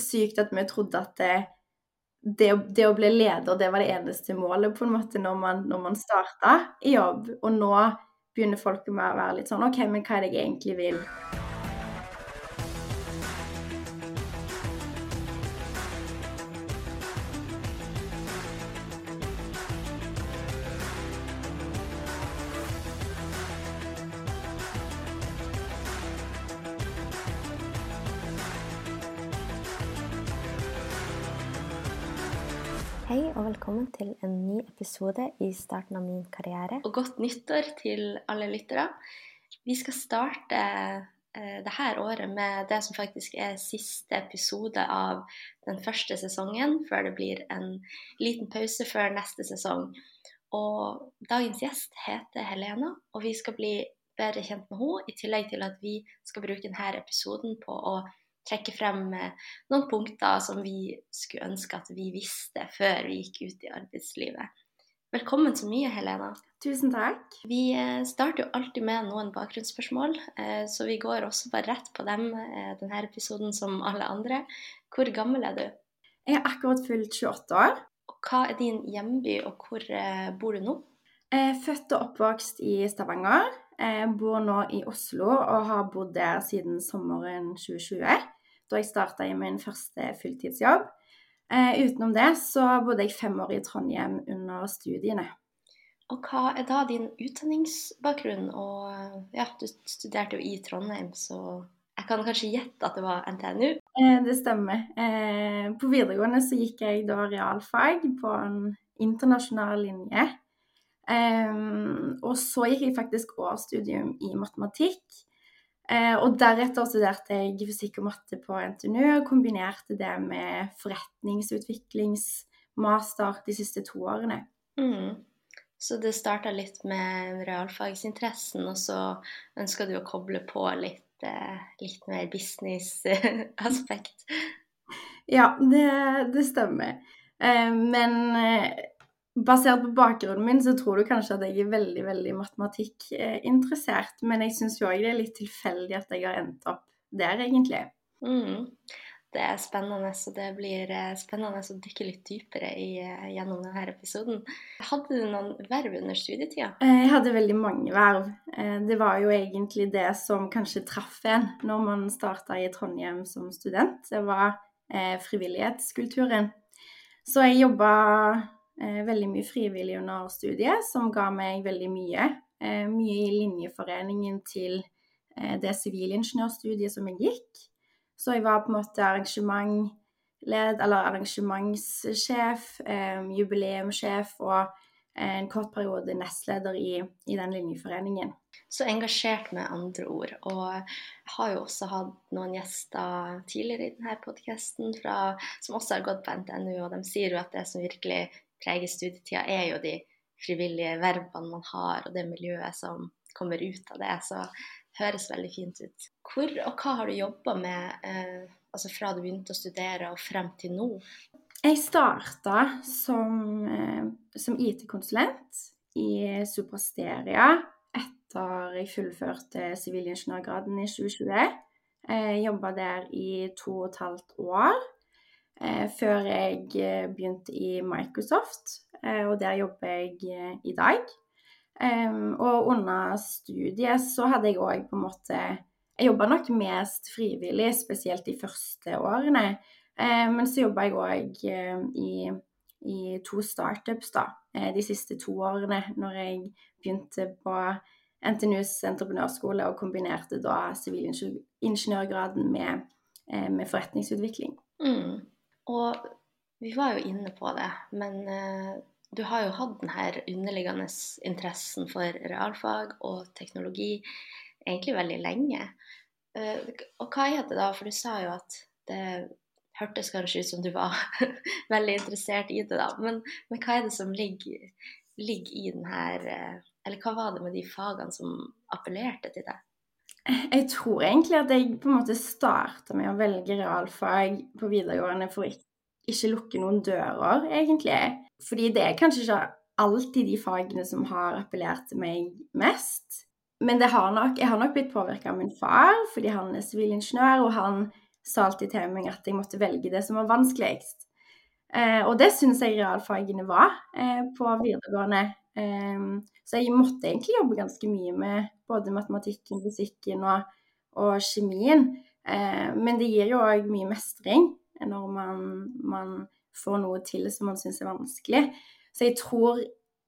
sykt at vi trodde at det, det, det å bli leder, det var det eneste målet på en måte når man, når man starta i jobb. Og nå begynner folk med å være litt sånn OK, men hva er det jeg egentlig vil? Velkommen til en ny episode i starten av min karriere. Og godt nyttår til alle lyttere. Vi skal starte eh, det her året med det som faktisk er siste episode av den første sesongen, før det blir en liten pause før neste sesong. Og dagens gjest heter Helena, og vi skal bli bedre kjent med henne, i tillegg til at vi skal bruke denne episoden på å trekke frem eh, noen punkter som vi skulle ønske at vi visste før vi gikk ut i arbeidslivet. Velkommen så mye, Helena. Tusen takk. Vi eh, starter jo alltid med noen bakgrunnsspørsmål, eh, så vi går også bare rett på dem denne episoden som alle andre. Hvor gammel er du? Jeg er akkurat fylt 28 år. Og hva er din hjemby, og hvor bor du nå? Jeg er født og oppvokst i Stavanger. Jeg bor nå i Oslo og har bodd der siden sommeren 2020, da jeg starta i min første fulltidsjobb. Eh, utenom det så bodde jeg fem år i Trondheim under studiene. Og hva er da din utdanningsbakgrunn? Og ja, du studerte jo i Trondheim, så jeg kan kanskje gjette at det var NTNU. Eh, det stemmer. Eh, på videregående så gikk jeg da realfag på en internasjonal linje. Um, og så gikk jeg faktisk årsstudium i matematikk. Uh, og deretter studerte jeg fysikk og matte på NTNU og kombinerte det med forretningsutviklingsmaster de siste to årene. Mm. Så det starta litt med realfagsinteressen, og så ønska du å koble på litt, eh, litt mer business-aspekt. Ja, det, det stemmer. Uh, men basert på bakgrunnen min, så tror du kanskje at jeg er veldig veldig matematikkinteressert. Men jeg syns òg det er litt tilfeldig at jeg har endt opp der, egentlig. Mm. Det er spennende, så det blir eh, spennende å dykke litt dypere i, eh, gjennom denne episoden. Hadde du noen verv under studietida? Eh, Jeg hadde veldig mange verv. Det var jo egentlig det som kanskje traff en når man starta i Trondheim som student. Det var frivillighetskulturen. Så jeg jobba veldig mye frivillig under studiet, som ga meg veldig mye. Eh, mye i linjeforeningen til eh, det sivilingeniørstudiet som jeg gikk. Så jeg var på en måte arrangementled, eller arrangementssjef, eh, jubileumssjef og en kort periode nestleder i, i den linjeforeningen. Så engasjert med andre ord. Og jeg har jo også hatt noen gjester tidligere i denne podkasten som også har gått på NTNU, og de sier jo at det som virkelig preger studietida, er jo de frivillige verbene man har, og det miljøet som kommer ut av det. Så det høres veldig fint ut. Hvor og hva har du jobba med eh, altså fra du begynte å studere og frem til nå? Jeg starta som, eh, som IT-konsulent i Supersteria etter jeg fullførte sivilingeniørgraden i 2020. Jeg jobba der i to og et halvt år før jeg eh, begynte i Microsoft, eh, og der jobber jeg eh, i dag. Og under studiet så hadde jeg òg på en måte Jeg jobba nok mest frivillig, spesielt de første årene. Eh, men så jobba jeg òg eh, i, i to startups da, eh, de siste to årene, når jeg begynte på NTNUs entreprenørskole og kombinerte da sivilingeniørgraden med, eh, med forretningsutvikling. Mm. Og vi var jo inne på det, men eh, du har jo hatt den her underliggende interessen for realfag og teknologi egentlig veldig lenge. Eh, og hva er det da? For du sa jo at det hørtes kanskje ut som du var veldig interessert i det, da. Men, men hva er det som ligger, ligger i den her eh, Eller hva var det med de fagene som appellerte til deg? Jeg tror egentlig at jeg på en måte starta med å velge realfag på videregående for å ikke, lukke noen dører, egentlig. Fordi det er kanskje ikke alltid de fagene som har appellert til meg mest. Men har nok, jeg har nok blitt påvirka av min far, fordi han er sivilingeniør, og han sa alltid til meg at jeg måtte velge det som var vanskeligst. Eh, og det syns jeg realfagene var eh, på videregående. Eh, så jeg måtte egentlig jobbe ganske mye med både matematikken, fysikken og, og kjemien. Eh, men det gir jo òg mye mestring når man, man, får noe til som man syns er vanskelig. Så jeg tror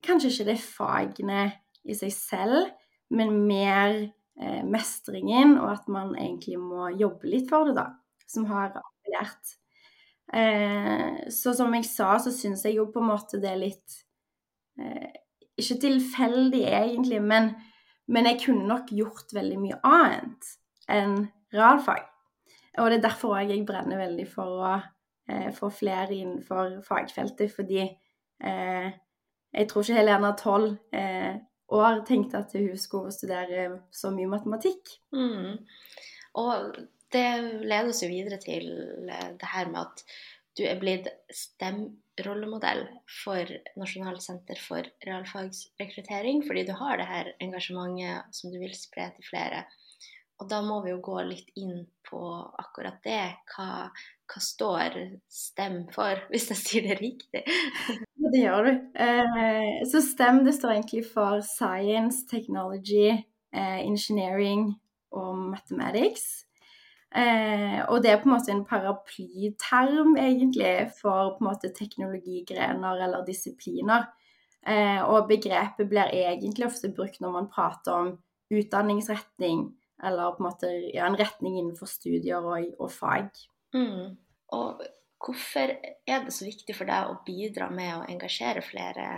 kanskje ikke det er fagene i seg selv, men mer eh, mestringen, og at man egentlig må jobbe litt for det, da, som har appellert. Eh, så som jeg sa, så syns jeg jo på en måte det er litt eh, Ikke tilfeldig, egentlig, men, men, jeg kunne nok gjort veldig mye annet enn realfag. Og det er derfor jeg brenner veldig for å eh, få flere innenfor fagfeltet, fordi eh, jeg tror ikke Helena tolv eh, år tenkte at hun skulle studere så mye matematikk. Mm. Og det leder oss jo videre til eh, det her med at du er blitt STEM-rollemodell for Nasjonalt senter for realfagsrekruttering, fordi du har det her engasjementet som du vil spre til flere. Og da må vi jo gå litt inn på akkurat det. Hva, hva står STEM for, hvis jeg sier det riktig? Det gjør du. Eh, så STEM det står egentlig for Science, Technology, eh, Engineering og Mathematics. Eh, og det er på en måte en paraplyterm, egentlig, for på en måte teknologigrener eller disipliner. Eh, og begrepet blir egentlig ofte brukt når man prater om utdanningsretning, eller på en måte ja, en retning innenfor studier og, og fag. Mm. Og hvorfor er det så viktig for deg å bidra med å engasjere flere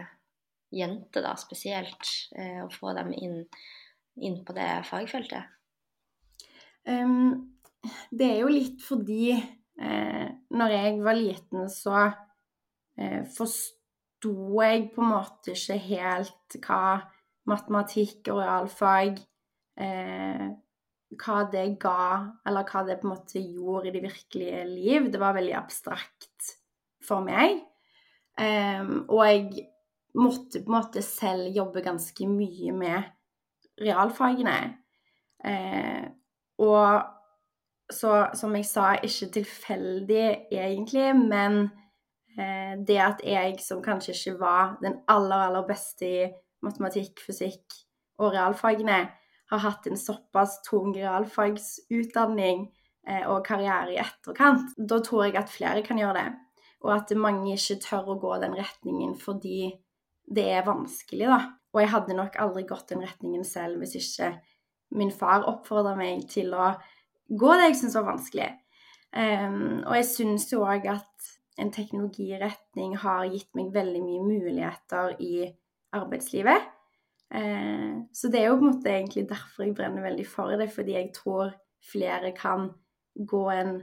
jenter, da, spesielt, eh, og få dem inn, inn på det fagfeltet? Um, det er jo litt fordi eh, når jeg var liten, så eh, forsto jeg på en måte ikke helt hva matematikk og realfag eh, Hva det ga, eller hva det på en måte gjorde i det virkelige liv. Det var veldig abstrakt for meg. Eh, og jeg måtte på en måte selv jobbe ganske mye med realfagene. Eh, og så som jeg sa, ikke tilfeldig egentlig, men eh, det at jeg som kanskje ikke var den aller, aller beste i matematikk, fysikk og realfagene, har hatt en såpass tung realfagsutdanning eh, og karriere i etterkant, da tror jeg at flere kan gjøre det. Og at mange ikke tør å gå den retningen fordi det er vanskelig, da. Og jeg hadde nok aldri gått den retningen selv hvis ikke min far oppfordra meg til å gå det jeg syns var vanskelig. Um, og jeg syns jo òg at en teknologiretning har gitt meg veldig mye muligheter i arbeidslivet. Uh, så det er jo på en måte egentlig derfor jeg brenner veldig for det, fordi jeg tror flere kan gå en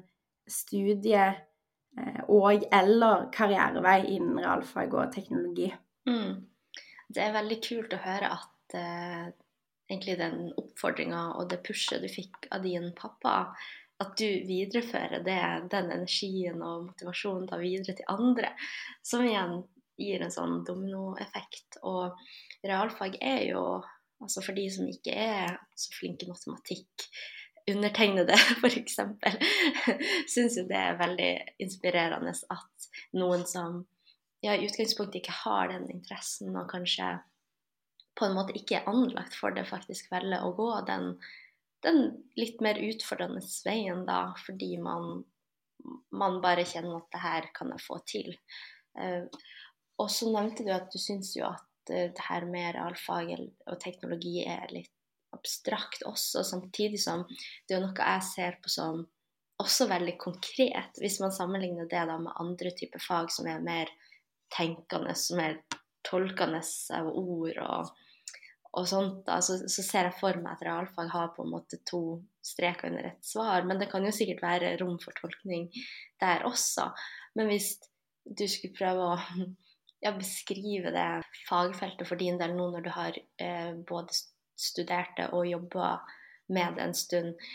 studie uh, og eller karrierevei innen realfag og teknologi. Mm. Det er veldig kult å høre at uh, egentlig den oppfordringa og det pushet du fikk av din pappa, at du viderefører det, den energien og motivasjonen da videre til andre, som igjen gir en sånn dominoeffekt. Og realfag er jo, altså for de som ikke er så flinke i matematikk, undertegnede f.eks., syns jo det er veldig inspirerende at noen som ja, i utgangspunktet ikke har den interessen, og kanskje på en måte ikke er anlagt for det, faktisk velger å gå den, den litt mer utfordrende veien da, fordi man, man, bare kjenner at det her kan jeg få til. Uh, og så nevnte du at du syns jo at uh, det her med realfag og teknologi er litt abstrakt også, samtidig som det er noe jeg ser på som også veldig konkret, hvis man sammenligner det da med andre typer fag som er mer tenkende, som er tolkende av ord og og sånt, da, så, så, ser jeg for meg at realfag har på en måte to streker under et svar. Men det kan jo sikkert være rom for tolkning der også. Men hvis du skulle prøve å ja, beskrive det fagfeltet for din del nå når du har eh, både studert det og jobba med det en stund,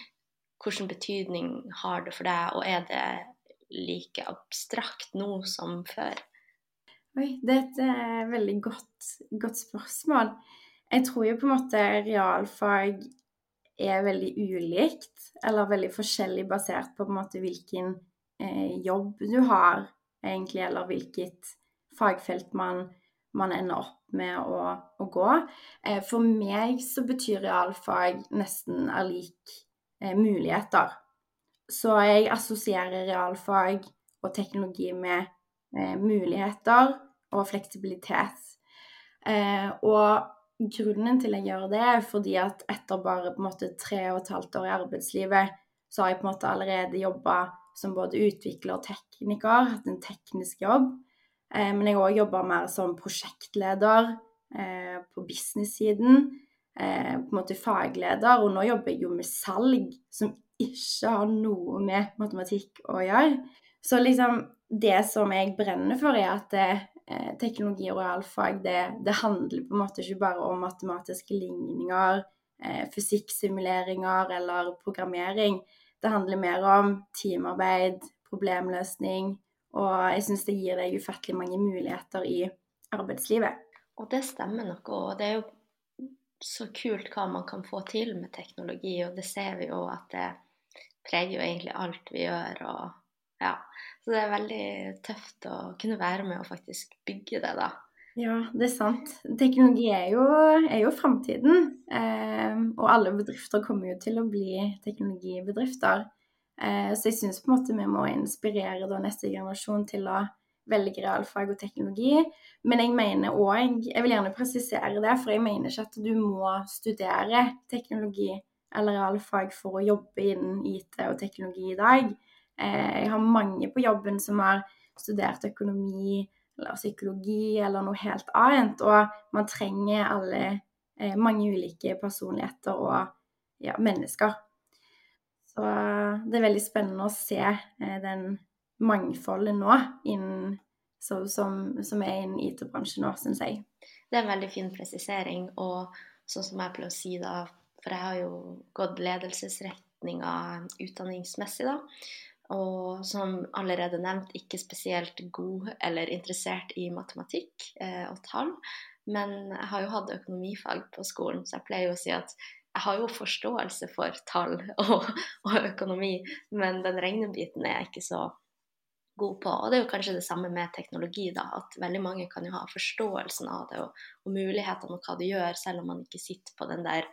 hvilken betydning har det for deg, og er det like abstrakt nå som før? Oi, det er et uh, veldig godt, godt spørsmål. Jeg tror jo på en måte realfag er veldig ulikt, eller veldig forskjellig basert på, på måte hvilken eh, jobb du har, egentlig, eller hvilket fagfelt man, man ender opp med å, å gå. Eh, for meg så betyr realfag nesten er lik eh, muligheter. Så jeg assosierer realfag og teknologi med eh, muligheter og fleksibilitet. Eh, og grunnen til jeg gjør det, er fordi at etter bare på en måte tre og et halvt år i arbeidslivet, så har jeg på en måte allerede jobba som både utvikler og tekniker, hatt en teknisk jobb. Eh, men jeg har òg jobba mer som prosjektleder eh, på business-siden. Eh, på en måte fagleder, og nå jobber jeg jo med salg, som ikke har noe med matematikk å gjøre. Så liksom det som jeg brenner for, er at eh, teknologi og realfag det, det, handler på en måte ikke bare om matematiske ligninger, eh, fysikksimuleringer eller programmering. Det handler mer om teamarbeid, problemløsning, og jeg syns det gir deg ufattelig mange muligheter i arbeidslivet. Og det stemmer nok, og det er jo så kult hva man kan få til med teknologi, og det ser vi jo at det preger jo egentlig alt vi gjør. og ja, Så det er veldig tøft å kunne være med og faktisk bygge det, da. Ja, det er sant. Teknologi er jo, er jo framtiden. Eh, og alle bedrifter kommer jo til å bli teknologibedrifter. Eh, så jeg syns på en måte vi må inspirere da neste generasjon til å velge realfag og teknologi. Men jeg mener òg, jeg vil gjerne presisere det, for jeg mener ikke at du må studere teknologi eller realfag for å jobbe innen IT og teknologi i dag. Eh, jeg har mange på jobben som har studert økonomi eller psykologi eller noe helt annet. Og man trenger alle eh, mange ulike personligheter og ja, mennesker. Så det er veldig spennende å se eh, den mangfoldet nå innen, så, som, som, er innen IT-bransjen nå, syns jeg. Det er en veldig fin presisering. Og sånn som jeg pleier å si da, for jeg har jo gått ledelsesretninga utdanningsmessig, da og som allerede nevnt ikke spesielt god eller interessert i matematikk eh, og tall. Men jeg har jo hatt økonomifag på skolen, så jeg pleier å si at jeg har jo forståelse for tall og, og økonomi, men den regnebiten er jeg ikke så god på. Og det er jo kanskje det samme med teknologi, da, at veldig mange kan jo ha forståelsen av det og, og mulighetene og hva det gjør, selv om man ikke sitter på den der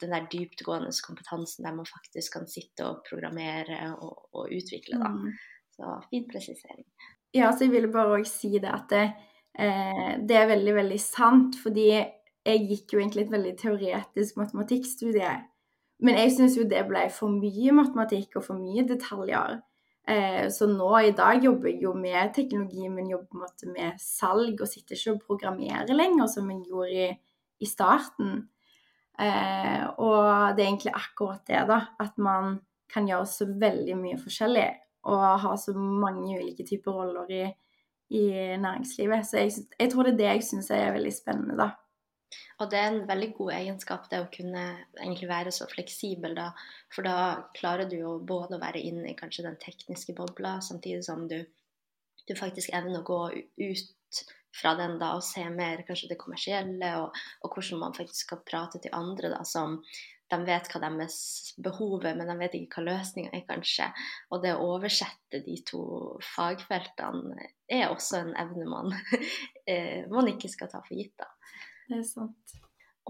den der dyptgående kompetansen der man faktisk kan sitte og programmere og, og utvikle, da. Mm. Så fin presisering. Ja, så jeg ville bare òg si det at det, eh, det, er veldig, veldig sant. Fordi jeg gikk jo egentlig et veldig teoretisk matematikkstudie. Men jeg syns jo det ble for mye matematikk og for mye detaljer. Eh, så nå i dag jobber jeg jo med teknologi, men jobber på en måte med salg og sitter ikke og programmerer lenger, som jeg gjorde i, i starten. Eh, og det er egentlig akkurat det, da. At man kan gjøre så veldig mye forskjellig. Og ha så mange ulike typer roller i, i næringslivet. Så jeg, jeg, tror det er det jeg syns er veldig spennende, da. Og det er en veldig god egenskap, det å kunne egentlig være så fleksibel, da. For da klarer du jo både å være inne i kanskje den tekniske bobla, samtidig som du, du faktisk evner å gå ut fra den da og se mer kanskje det kommersielle, og, og, hvordan man faktisk skal prate til andre da, som de vet hva deres behov er, men de vet ikke hva løsninga er, kanskje. Og det å oversette de to fagfeltene er også en evne man, eh, man ikke skal ta for gitt. da. Det er sant.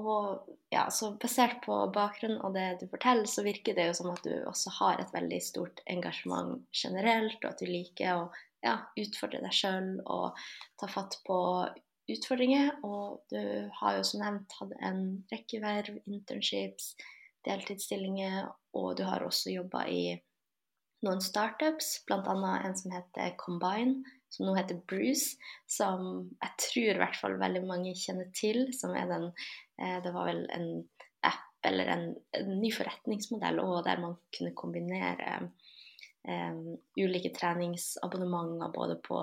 Og ja, så Basert på bakgrunnen og det du forteller, så virker det jo som at du også har et veldig stort engasjement generelt, og at du liker å ja, utfordre deg sjøl og ta fatt på utfordringer. Og du har jo som nevnt hatt en rekke verv, internships, deltidsstillinger, og du har også jobba i noen startups, bl.a. en som heter Combine, som nå heter Bruce, som jeg tror i hvert fall veldig mange kjenner til. Som er den eh, Det var vel en app eller en, en ny forretningsmodell og der man kunne kombinere um, ulike treningsabonnementer både på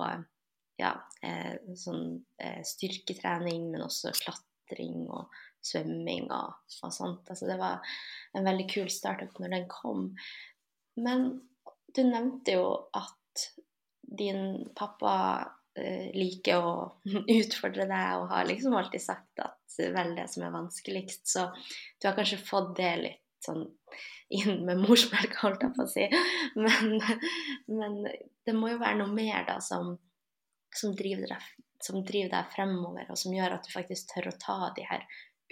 ja, eh, sånn, eh, styrketrening, men også klatring og svømming og, og, sånt. Altså, det var en veldig kul startup når den kom. Men du nevnte jo at din pappa eh, liker å utfordre deg og har liksom alltid sagt at vel det som er vanskeligst. Så du har kanskje fått det litt sånn inn med morsmelk, holdt jeg på å si. Men, men, det må jo være noe mer da som, som, driver deg, som, driver deg, fremover, og som gjør at du faktisk tør å ta de her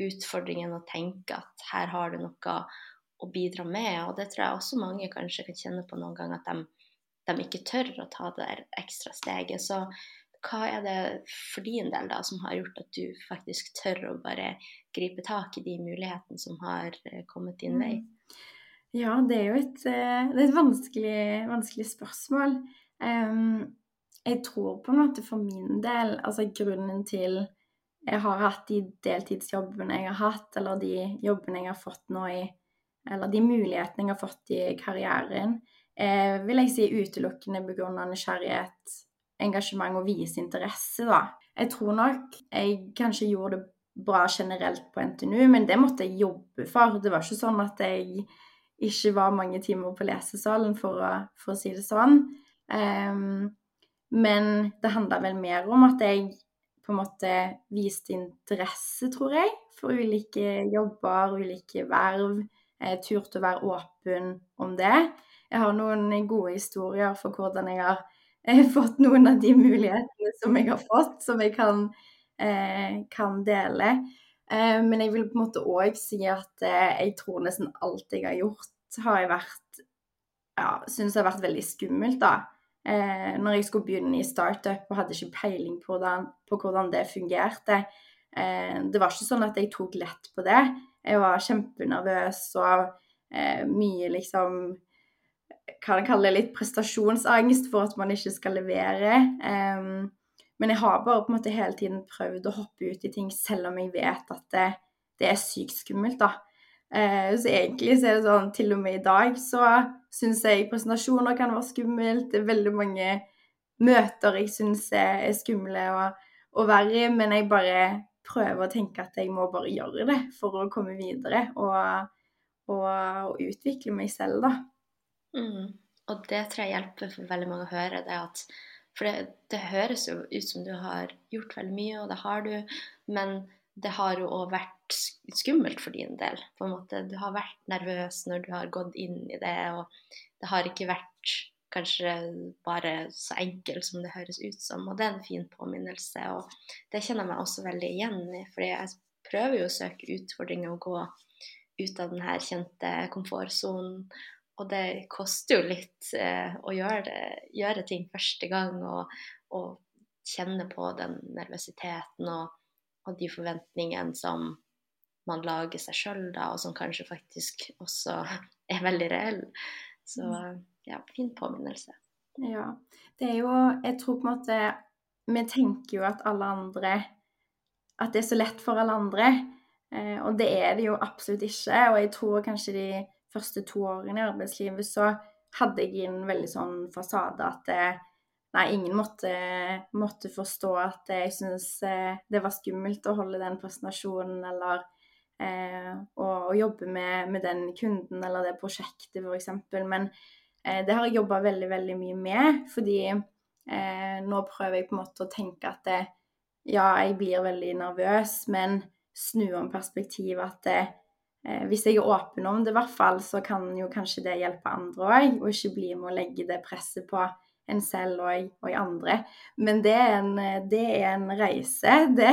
utfordringene og tenke at her har du noe å bidra med. Og det tror jeg også mange kanskje kan kjenne på noen ganger, at de, de ikke tør å ta det der ekstra steget. Så hva er det for din del da som har gjort at du faktisk tør å bare gripe tak i de mulighetene som har eh, kommet din vei? Mm. Ja, det er jo et, eh, er et vanskelig, vanskelig, spørsmål. Jeg tror på en måte for min del altså grunnen til jeg har hatt de deltidsjobbene jeg har hatt, eller de jobbene jeg har fått nå i Eller de mulighetene jeg har fått i karrieren, eh, vil jeg si utelukkende begrunna nysgjerrighet, engasjement og vise interesse, da. Jeg tror nok jeg kanskje gjorde det bra generelt på NTNU, men det måtte jeg jobbe for. Det var ikke sånn at jeg ikke var mange timer på lesesalen, for å, for å si det sånn. Um, men det handla vel mer om at jeg på en måte viste interesse, tror jeg, for ulike jobber, ulike verv. Jeg turte å være åpen om det. Jeg har noen gode historier for hvordan jeg har eh, fått noen av de mulighetene som jeg har fått, som jeg kan, eh, kan dele. Eh, men jeg vil på en måte òg si at eh, jeg tror nesten alt jeg har gjort, har jeg vært ja, syns har vært veldig skummelt, da. Eh, når jeg skulle begynne i startup og hadde ikke peiling på hvordan, på hvordan det fungerte. Eh, det var ikke sånn at jeg tok lett på det. Jeg var kjempenervøs og eh, mye liksom Jeg kalle det litt prestasjonsangst for at man ikke skal levere. Um, men jeg har bare på en måte hele tiden prøvd å hoppe ut i ting, selv om jeg vet at det, det er sykt skummelt, da. Uh, så egentlig så er det sånn til og med i dag så syns jeg presentasjoner kan være skummelt. Det er veldig mange møter jeg syns er, skumle og, og verre, men jeg bare prøver å tenke at jeg må bare gjøre det for å komme videre og, og, og utvikle meg selv, da. Mm. Og det tror jeg hjelper for veldig mange å høre. det at for det, det, høres jo ut som du har gjort veldig mye, og det har du, men det har jo òg vært skummelt for din del. på en måte. Du har vært nervøs når du har gått inn i det, og det har ikke vært kanskje bare så enkelt som det høres ut som. Og det er en fin påminnelse, og det kjenner jeg meg også veldig igjen i. fordi jeg prøver jo å søke utfordringer og gå ut av den her kjente komfortsonen. Og det koster jo litt eh, å gjøre, det, gjøre, ting første gang og, og, kjenne på den nervøsiteten og, og, de forventningene som man lager seg sjøl, da, og som kanskje faktisk også er veldig reelle. Så mm. ja, fin påminnelse. Ja. Det er jo Jeg tror på en måte Vi tenker jo at alle andre At det er så lett for alle andre. Eh, og det er det jo absolutt ikke. Og jeg tror kanskje de første to årene i arbeidslivet så hadde jeg en veldig sånn fasade at eh, nei, ingen måtte, måtte forstå at jeg syntes eh, det var skummelt å holde den presentasjonen eller eh, å, å, jobbe med, med, den kunden eller det prosjektet f.eks. Men eh, det har jeg jobba veldig, veldig mye med, fordi eh, nå prøver jeg på en måte å tenke at det, ja, jeg blir veldig nervøs, men snu om perspektivet at det, Eh, hvis jeg er åpen om det, i hvert fall, så kan jo kanskje det hjelpe andre òg, og ikke bli med å legge det presset på en selv og, og andre. Men det er en, det er en reise.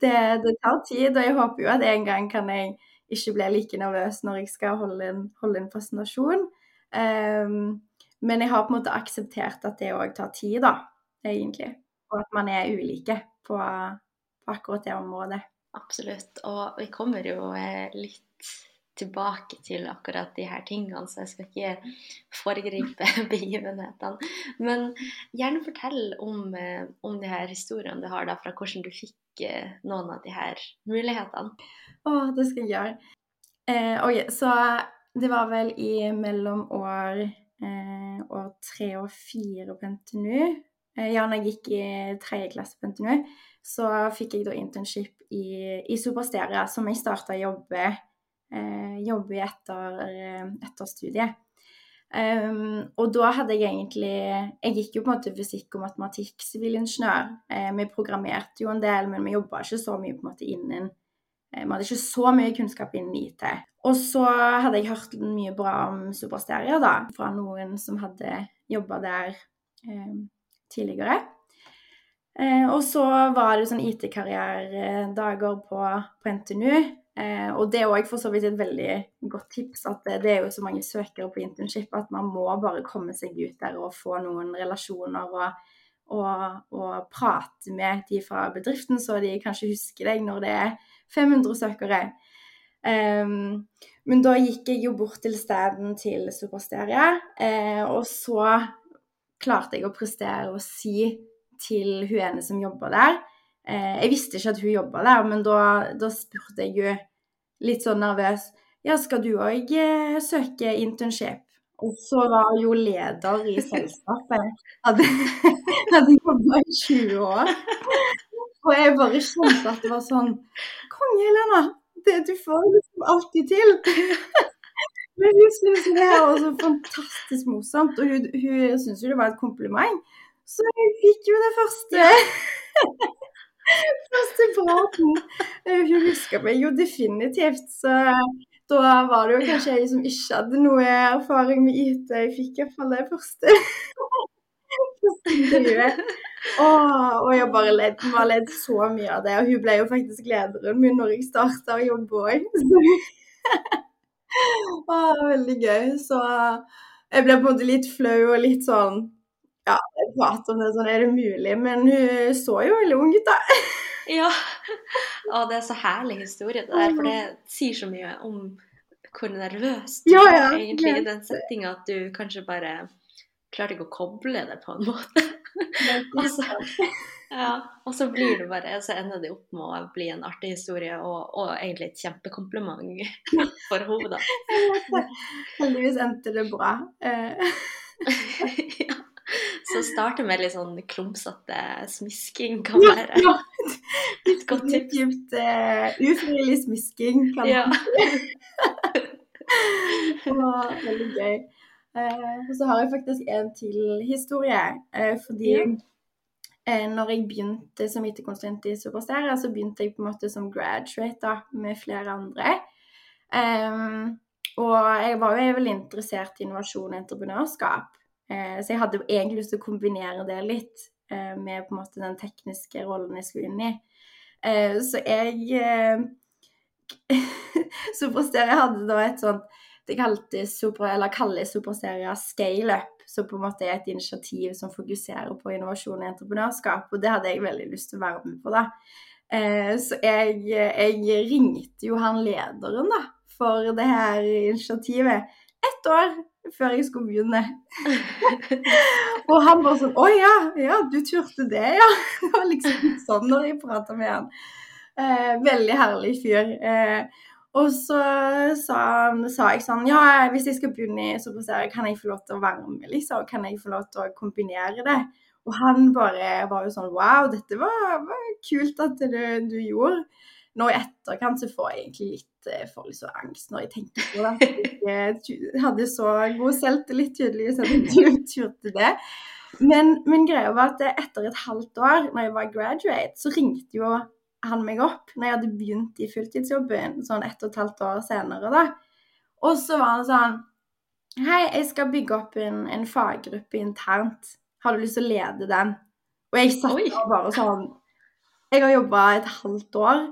Det, det, det, tar tid, og jeg håper jo at en gang kan jeg ikke bli like nervøs når jeg skal holde en, holde en presentasjon. Um, men jeg har på en måte akseptert at det òg tar tid, da, egentlig. Og at man er ulike på, på akkurat det området. Absolutt. Og vi kommer jo eh, litt tilbake til akkurat de her tingene, så jeg skal ikke foregripe begivenhetene. Men gjerne fortell om, eh, om de her historiene du har da, fra hvordan du fikk eh, noen av de her mulighetene. Å, det skal jeg gjøre. Eh, okay, så det var vel i mellom år, eh, år tre og fire på NTNU. Eh, ja, når jeg gikk i tredje klasse på NTNU så fikk jeg da internship i, i Supersteria, som jeg starta å jobbe, eh, jobbe i etter, eh, etter studiet. Um, og da hadde jeg egentlig Jeg gikk jo på en måte fysikk og matematikk, sivilingeniør. Eh, vi programmerte jo en del, men vi jobba ikke så mye på en måte innen Vi hadde ikke så mye kunnskap innen IT. Og så hadde jeg hørt mye bra om Supersteria, da, fra noen som hadde jobba der eh, tidligere. Eh, og så var det sånn IT-karrieredager på, på NTNU. Eh, og det er òg for så vidt et veldig godt tips at det, det, er jo så mange søkere på internship at man må bare komme seg ut der og få noen relasjoner og, og, og prate med de fra bedriften, så de kanskje husker deg når det er 500 søkere. Um, men da gikk jeg jo bort til steden til Supersteria, eh, og så klarte jeg å prestere å si til hun ene som jobba der eh, Jeg visste ikke at hun jobba der, men da, da, spurte jeg jo litt sånn nervøs Ja, skal du òg eh, søke internship? Og så var jo leder i selskapet. Hadde, hadde jobba i 20 år. Og jeg bare skjønte at det var sånn Konge, Helena! Det du får liksom alltid til. Men hun syntes det er også fantastisk morsomt, og hun, hun syns jo det var et kompliment. Så hun fikk jo det første Første praten. Hun huska meg jo definitivt, så da var det jo kanskje jeg som ikke hadde noe erfaring med IT. Jeg fikk iallfall det første. og, og jeg bare ledd, har ledd så mye av det. Og hun ble jo faktisk lederen min når jeg starta å jobbe òg. veldig gøy. Så jeg ble på en måte litt flau og litt sånn Ja, jeg prater om det sånn, er det mulig? Men hun så jo veldig ung ut, da. ja. Og det er så herlig historie, det der. For det sier så mye om hvor nervøs du ja, ja, er egentlig i den settinga at du kanskje bare klarte ikke å koble det på en måte. altså, så, ja, og så blir det bare, så ender det opp med å bli en artig historie og, og egentlig et kjempekompliment for henne. Heldigvis endte det bra. Eh. ja. Så starte med litt sånn klumsete smisking kan være ja, ja. et godt tips. Dypt uh, ufrivillig smisking kan ja. var veldig gøy. Uh, og så har jeg faktisk en til historie. Uh, fordi uh, når jeg begynte som IT-konsulent i Superstera, så begynte jeg på en måte som graduate da, med flere andre. Um, og jeg var jo veldig interessert i innovasjon og entreprenørskap. Eh, så jeg hadde egentlig lyst til å kombinere det litt eh, med på en måte den tekniske rollen jeg skulle inn i. Eh, så jeg Superstere hadde da et sånt Det kaltes super, eller kalles Superserie scaleup, som på en måte er et initiativ som fokuserer på innovasjon og entreprenørskap. Og det hadde jeg veldig lyst til å være med på, da. Så jeg, jeg ringte jo han lederen, da, for det her initiativet ett år før jeg skulle begynne. og han bare sånn Å ja, ja, du turte det, ja. Det var liksom sånn når jeg prata med han. Eh, veldig herlig fyr. Eh, og så sa, sa, jeg sånn Ja, hvis jeg skal begynne i Superserie, kan jeg få lov til å være med, liksom? Kan jeg få lov til å kombinere det? Og han bare var jo sånn Wow, dette var, var kult at du, du gjorde nå i etterkant så får jeg egentlig litt for litt så angst når jeg tenker på det. Jeg hadde så god selvtillit tydeligvis at jeg turte det. Men, men greia var at etter et halvt år, når jeg var graduate, så ringte jo han meg opp når jeg hadde begynt i fulltidsjobben sånn ett og et halvt år senere. da. Og så var han sånn Hei, jeg skal bygge opp en, en faggruppe internt. Har du lyst til å lede den? Og jeg satt der bare sånn Jeg har jobba et halvt år.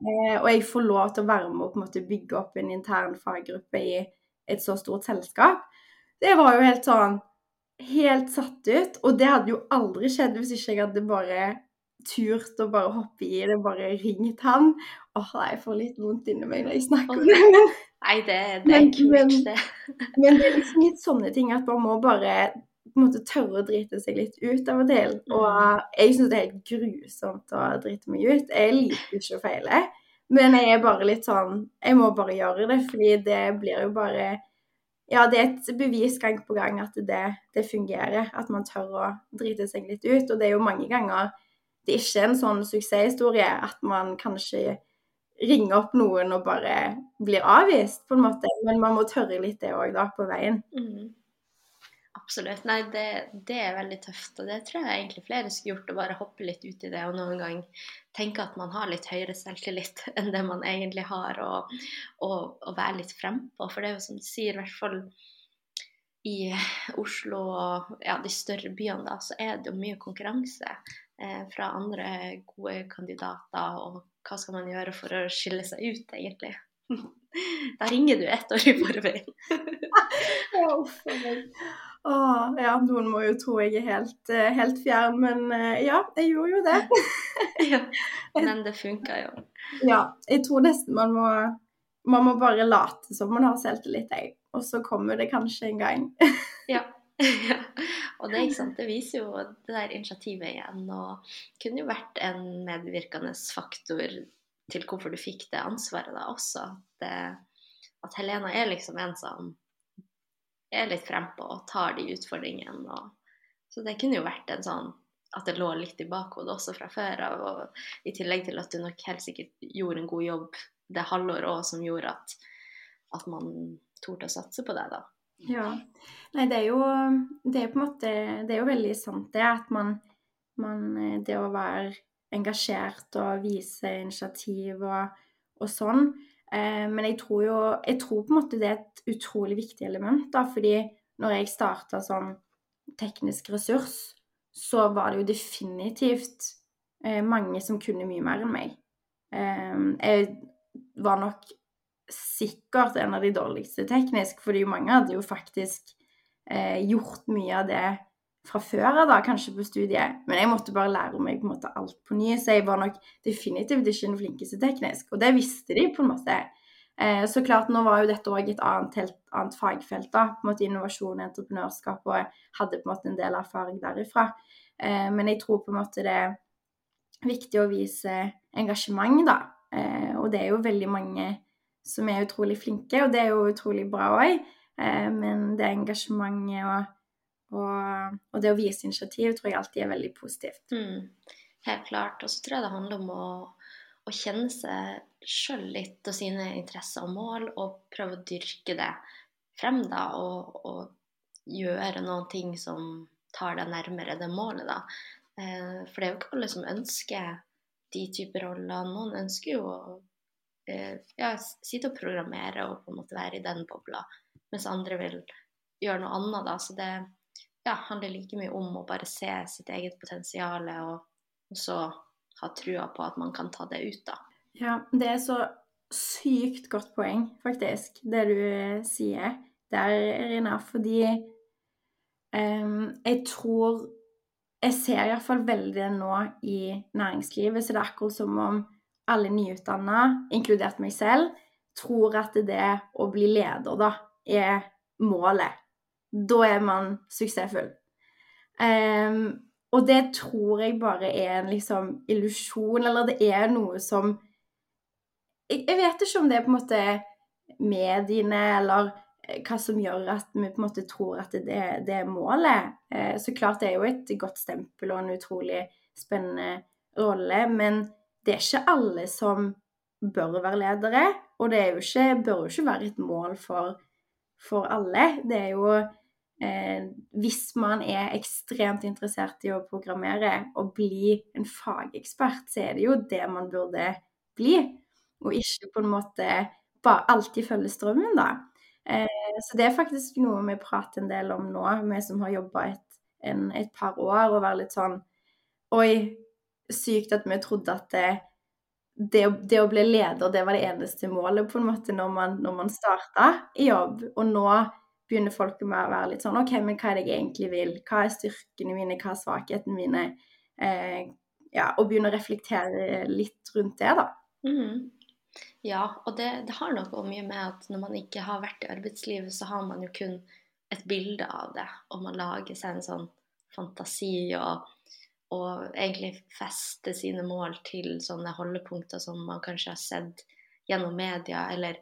Eh, og jeg får lov til å være med og på en måte bygge opp en intern faggruppe i et så stort selskap. Det var jo helt sånn Helt satt ut. Og det hadde jo aldri skjedd hvis ikke jeg hadde bare turt å bare hoppe i det, bare ringt han. Åh, jeg får litt vondt inni meg når jeg snakker om det. Men, Nei, det, det er kult, det. Men det er liksom litt sånne ting at man må bare på en måte tørre å drite seg litt ut av og til. Og mm. jeg syns det er helt grusomt å drite meg ut. Jeg liker ikke å feile. Men jeg er bare litt sånn Jeg må bare gjøre det, fordi det blir jo bare Ja, det er et bevis gang på gang at det, det fungerer. At man tør å drite seg litt ut. Og det er jo mange ganger det er ikke en sånn suksesshistorie at man kanskje ringer opp noen og bare blir avvist, på en måte. Men man må tørre litt det òg, da, på veien. Mm. Absolutt. Nei, det, det, er veldig tøft. Og det tror jeg egentlig flere skulle gjort, å bare hoppe litt ut i det og noen gang tenke at man har litt høyere selvtillit enn det man egentlig har, og, og, og være litt frempå. For det er jo som du sier, i hvert fall i Oslo og ja, de større byene, da, så er det jo mye konkurranse fra andre gode kandidater. Og hva skal man gjøre for å skille seg ut, egentlig? Da ringer du ett år i forveien. Åh, ja, noen må jo tro jeg er helt, eh, helt fjern, men eh, ja, jeg gjorde jo det. ja, men det funka jo. Ja, jeg tror nesten man må, man må bare late som man har selvtillit, jeg. Og så kommer det kanskje en gang. ja. Og det, ikke sant, det, viser jo det der initiativet igjen, og kunne jo vært en medvirkende faktor til hvorfor du fikk det ansvaret da også. At, eh, at Helena er liksom en som er litt frempå og tar de utfordringene. Og, så det kunne jo vært en sånn at det lå litt i bakhodet også fra før av. Og i tillegg til at du nok helt sikkert gjorde en god jobb det halvåret òg som gjorde at, at man torde å satse på det, da. Ja. Nei, det er jo det er på en måte Det er jo veldig sant det at man, man Det å være engasjert og vise initiativ og, og sånn Eh, men jeg tror jo Jeg tror på en måte det er et utrolig viktig element, da, fordi når jeg starta som teknisk ressurs, så var det jo definitivt eh, mange som kunne mye mer enn meg. Eh, jeg var nok sikkert en av de dårligste teknisk, fordi mange hadde jo faktisk gjort mye av det fra før av, kanskje på studiet. Men jeg måtte bare lære meg på en måte alt på ny, så jeg var nok definitivt ikke den flinkeste teknisk. Og det visste de på en måte. Eh, så klart, nå var jo dette òg et annet, helt, annet fagfelt, da, på en måte innovasjon entreprenørskap, og jeg hadde på en måte en del erfaring derifra. Eh, men jeg tror på en måte det er viktig å vise engasjement, da. Eh, og det er jo veldig mange som er utrolig flinke, og det er jo utrolig bra òg. Eh, men det engasjementet og og, og, det å vise initiativ tror jeg alltid er veldig positivt. Mm, helt klart. Og så tror jeg det handler om å, å kjenne seg sjøl litt og sine interesser og mål, og prøve å dyrke det frem, da. Og, og gjøre noen ting som tar deg nærmere det målet, da. Eh, for det er jo ikke alle som ønsker de typer roller. Noen ønsker jo å ja, sitte og programmere og på en måte være i den bobla, mens andre vil gjøre noe annet, da. Så det, ja, handler like mye om å bare se sitt eget potensial og, og, så ha trua på at man kan ta det ut, da. Ja, det er så sykt godt poeng, faktisk, det du sier der, Rina, Fordi um, jeg tror Jeg ser iallfall veldig nå i næringslivet, så det er akkurat som om alle nyutdanna, inkludert meg selv, tror at det å bli leder, da, er målet da er man suksessfull. Um, og det tror jeg bare er en liksom illusjon, eller det er noe som jeg, jeg, vet ikke om det er på en måte mediene eller eh, hva som gjør at vi på en måte tror at det, det er målet. Eh, så klart det er jo et godt stempel og en utrolig spennende rolle, men det er ikke alle som bør være ledere. Og det jo ikke, bør jo ikke være et mål for, for alle. Det er jo eh, hvis man er ekstremt interessert i å programmere og bli en fagekspert, så er det jo det man burde bli, og ikke på en måte bare alltid følge strømmen, da. Eh, så det er faktisk noe vi prater en del om nå, vi som har jobba et, et, par år, og være litt sånn Oi, sykt at vi trodde at det, det, det, å bli leder, det var det eneste målet på en måte når man, når man starta i jobb. Og nå begynner folk med å være litt sånn OK, men hva er det jeg egentlig vil? Hva er styrkene mine? Hva er svakhetene mine? Eh, ja, og begynne å reflektere litt rundt det, da. Mm. Ja, og det, det har noe mye med at når man ikke har vært i arbeidslivet, så har man jo kun et bilde av det, og man lager seg en sånn fantasi og, og egentlig feste sine mål til sånne holdepunkter som man kanskje har sett gjennom media, eller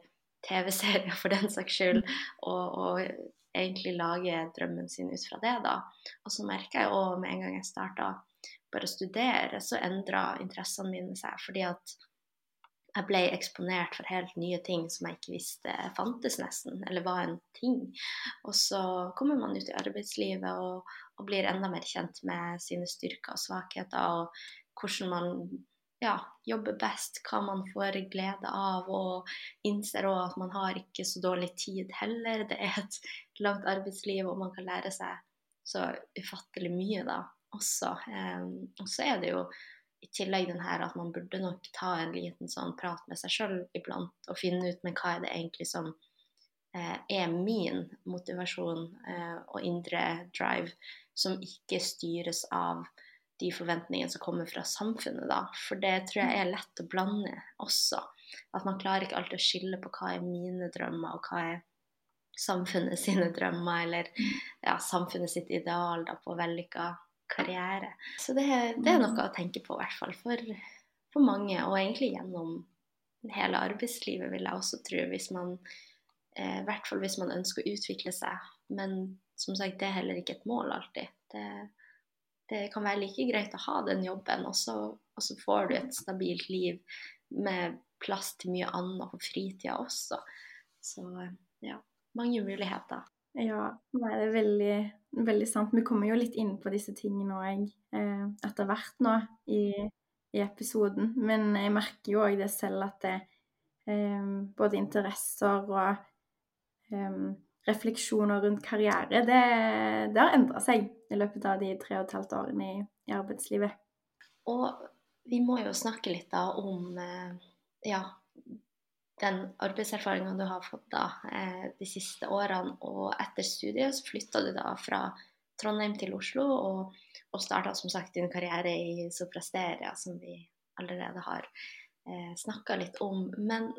TV-serier for den saks skyld, mm. og, og, egentlig lage drømmen sin ut fra det, da. Og så merka jeg òg med en gang jeg starta bare å studere, så endra interessene mine seg. Fordi at jeg ble eksponert for helt nye ting som jeg ikke visste fantes, nesten, eller var en ting. Og så kommer man ut i arbeidslivet og, og blir enda mer kjent med sine styrker og svakheter, og hvordan man ja, jobber best, hva man får glede av, og innser òg at man har ikke så dårlig tid heller. Det er et langt arbeidsliv, og man kan lære seg så ufattelig mye da også. Um, og så er det jo i tillegg den her at man burde nok ta en liten sånn prat med seg sjøl iblant og finne ut med hva er det egentlig som eh, er min motivasjon eh, og indre drive, som ikke styres av de forventningene som kommer fra samfunnet, da. For det tror jeg er lett å blande også. At man klarer ikke alltid å skille på hva er mine drømmer, og hva er samfunnet sine drømmer, eller ja, samfunnet sitt ideal da, på vellykka karriere. Så det, det, er noe å tenke på, i hvert fall for, for, mange, og egentlig gjennom hele arbeidslivet, vil jeg også tro, hvis man eh, I hvert fall hvis man ønsker å utvikle seg. Men som sagt, det er heller ikke et mål alltid. Det, det kan være like greit å ha den jobben, og så, og så får du et stabilt liv med plass til mye annet på fritida også. Så ja, mange muligheter. Ja, det er veldig, veldig sant. Vi kommer jo litt inn på disse tingene òg eh, etter hvert nå i, i, episoden. Men jeg merker jo òg det selv at det, eh, både interesser og eh, refleksjoner rundt karriere, det, det har endra seg i løpet av de tre og et halvt årene i, i arbeidslivet. Og vi må jo snakke litt da om eh, ja, den arbeidserfaringa du har fått da eh, de siste årene, og etter studiet så flytta du da fra Trondheim til Oslo og, og starta som sagt din karriere i Soprasteria, som vi allerede har eh, snakka litt om. Men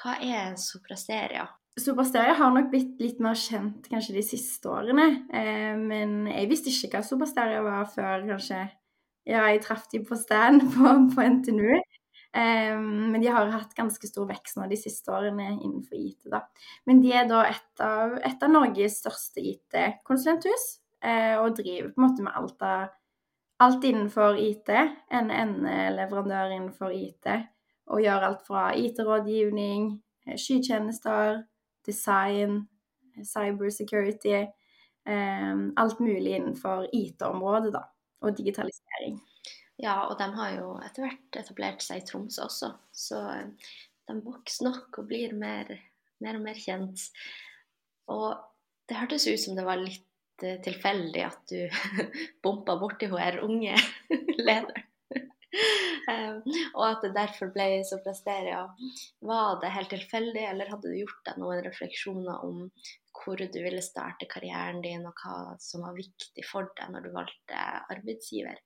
hva er Soprasteria? Soprasteria har nok blitt litt mer kjent kanskje de siste årene. Eh, men jeg visste ikke hva Soprasteria var før kanskje ja, jeg traff dem på stand på, på NTNU. Um, men de har hatt ganske stor vekst nå de siste årene innenfor IT. da. Men de er da et av, et av Norges største IT-konsulenthus, uh, og driver på en måte med alt, av, alt innenfor IT. En NE-leverandør innenfor IT, og gjør alt fra IT-rådgivning, eh, skytjenester, design, cybersecurity. Um, alt mulig innenfor IT-området, da, og digitalisering. Ja, og de har jo etter hvert etablert seg i Tromsø også. Så eh, de vokser nok og blir mer, mer og mer kjent. Og det hørtes ut som det var litt uh, tilfeldig at du bompa borti hun unge lederen. um, og at det derfor ble så presteria. Var det helt tilfeldig, eller hadde du gjort deg noen refleksjoner om hvor du ville starte karrieren din, og hva som var viktig for deg når du valgte arbeidsgiver?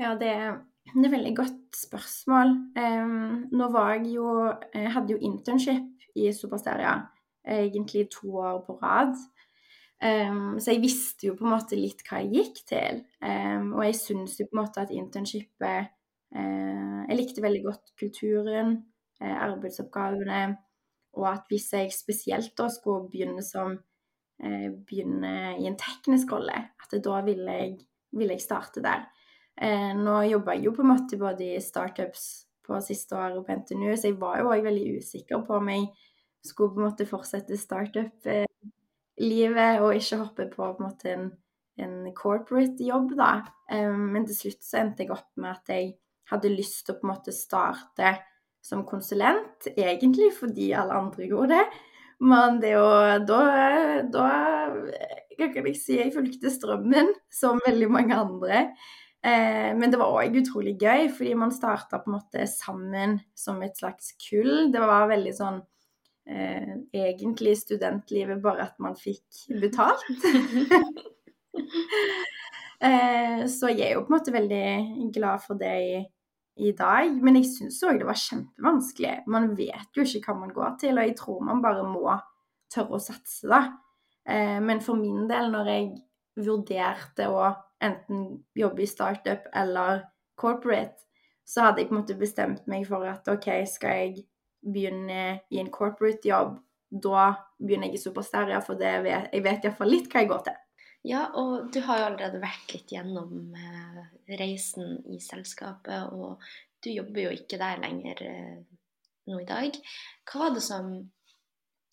Ja, det, er et veldig godt spørsmål. Um, nå var jeg jo Jeg hadde jo internship i Supersteria egentlig to år på rad. Um, så jeg visste jo på en måte litt hva jeg gikk til. Um, og jeg syns jo på en måte at internshipet uh, Jeg likte veldig godt kulturen, uh, arbeidsoppgavene, og at hvis jeg spesielt da skulle begynne som uh, Begynne i en teknisk rolle, at da ville jeg, ville jeg starte der. Eh, nå jobba jeg jo på en måte både i startups på siste året på NTNU, så jeg var jo òg veldig usikker på om jeg skulle på en måte fortsette startup-livet og ikke hoppe på på en måte en, en corporate jobb, da. Eh, men til slutt så endte jeg opp med at jeg hadde lyst til å på en måte starte som konsulent, egentlig fordi alle andre gjorde det. Men det jo Da, da kan jeg si, jeg fulgte strømmen, som veldig mange andre. Eh, men det var òg utrolig gøy, fordi man starta på en måte sammen som et slags kull. Det var veldig sånn eh, egentlig studentlivet, bare at man fikk betalt. eh, så jeg er jo på en måte veldig glad for det i, i dag. Men jeg syns òg det var kjempevanskelig. Man vet jo ikke hva man går til, og jeg tror man bare må tørre å satse, da. Eh, men for min del, når jeg vurderte å enten jobbe i startup eller corporate, så hadde jeg på en måte bestemt meg for at OK, skal jeg begynne i en corporate jobb, da begynner jeg i Supersteria, for det vet, jeg vet iallfall litt hva jeg går til. Ja, og du har jo allerede vært litt gjennom eh, reisen i selskapet, og du jobber jo ikke der lenger eh, nå i dag. Hva var det som